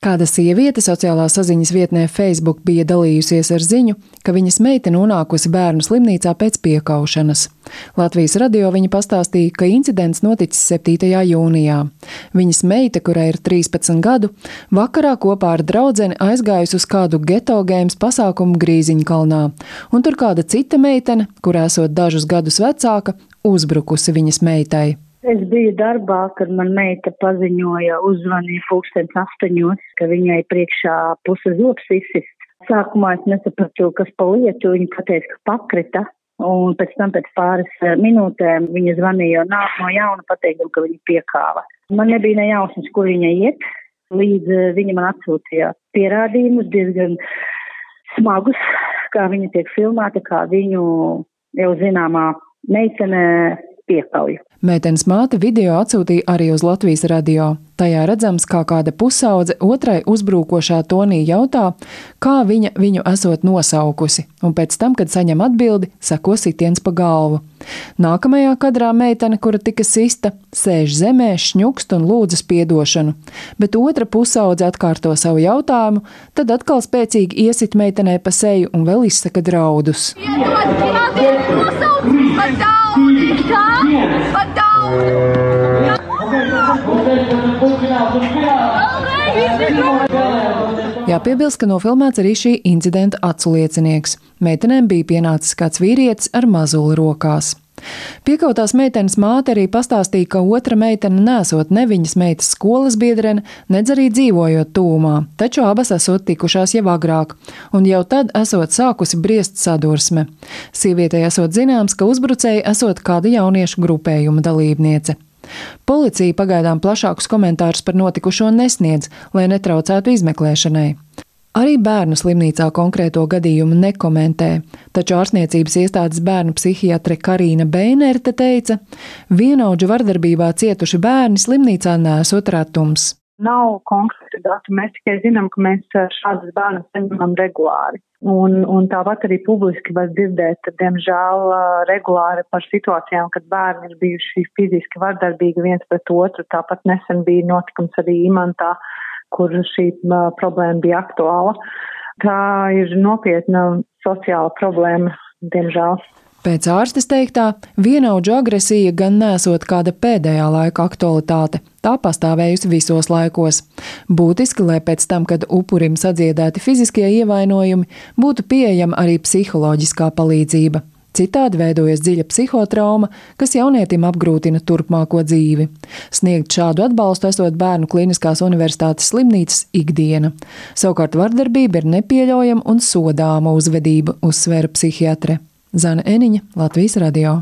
Kāda sieviete sociālā saziņas vietnē Facebook bija dalījusies ar ziņu, ka viņas meita nonākusi bērnu slimnīcā pēc piekaušanas. Latvijas radio viņa pastāstīja, ka incidents noticis 7. jūnijā. Viņas meita, kurai ir 13 gadu, vakarā kopā ar draudzeni aizgājusi uz kādu geto gēmas pasākumu Grīziņkalnā, un tur kāda cita meitene, kur esot dažus gadus vecāka, uzbrukusi viņas meitai. Es biju darbā, kad man meita paziņoja, uzzvanīja pulkstens astoņos, ka viņai priekšā puse zops izsist. Sākumā es nesapratu, kas pa lietu, viņa pateica, ka pakrita, un pēc tam pēc pāris eh, minūtēm viņa zvanīja nāk no jauna pateikdama, ka viņa piekāva. Man nebija ne jausmas, kur viņa iet, līdz eh, viņa man atsūtīja pierādījumus diezgan smagus, kā viņa tiek filmēta, kā viņu jau zināmā meitene piekauja. Meitenes māte video atsūtīja arī uz Latvijas radio. Tajā redzams, kā kāda pusaudze otrai uzbrukošā tonī jautā, kā viņa viņu esot nosaukusi, un pēc tam, kad saņem atbildi, seko sitiens pa galvu. Nākamajā kadrā meitene, kura tika sista, sēž zemē, šņukst un lūdzas piedošanu, bet otra pusaudze atkārto savu jautājumu, tad atkal spēcīgi iesit meitenei pa seju un vēl izsaka draudus. Iedod, iedod, Jāpiebilst, ka nofilmēts arī šī incidenta atsliecinieks. Meitenēm bija pienācis kāds vīrietis ar mazuli rokās. Piekautās meitenes māte arī pastāstīja, ka otra meitene nesot ne viņas meitas skolas biedrene, nedz arī dzīvojot tūmā, taču abas esot tikušās jau agrāk, un jau tad esot sākusi briest sadursme. Sievietei esot zināms, ka uzbrucēji esot kāda jauniešu grupējuma dalībniece. Policija pagaidām plašākus komentārus par notikušo nesniedz, lai netraucētu izmeklēšanai. Arī bērnu slimnīcā konkrēto gadījumu nekomentē, taču ārstniecības iestādes bērnu psihiatre Karina Beinerte teica, vienaudžu vardarbībā cietuši bērni slimnīcā nesot retums. Nav konkrēti dati, mēs tikai zinām, ka mēs šādas bērnas saņemam regulāri. Un, un tāpat arī publiski var dzirdēt, diemžēl, regulāri par situācijām, kad bērni ir bijuši fiziski vardarbīgi viens pret otru. Tāpat nesen bija notikums arī Imantā, kur šī problēma bija aktuāla. Tā ir nopietna sociāla problēma, diemžēl. Pēc ārstes teiktā, vienaudžu agresija gan nesot kāda pēdējā laika aktualitāte. Tā pastāvējusi visos laikos. Būtiski, lai pēc tam, kad upurim sadziedēti fiziskie ievainojumi, būtu pieejama arī psiholoģiskā palīdzība. Citādi veidojas dziļa psihotrauma, kas jaunietim apgrūtina turpmāko dzīvi. Sniegt šādu atbalstu esot Bērnu Kliniskās Universitātes slimnīcas ikdiena. Savukārt vardarbība ir nepieļaujama un sodāma uzvedība, uzsvēra psihiatre Zana Eniņa, Latvijas radio.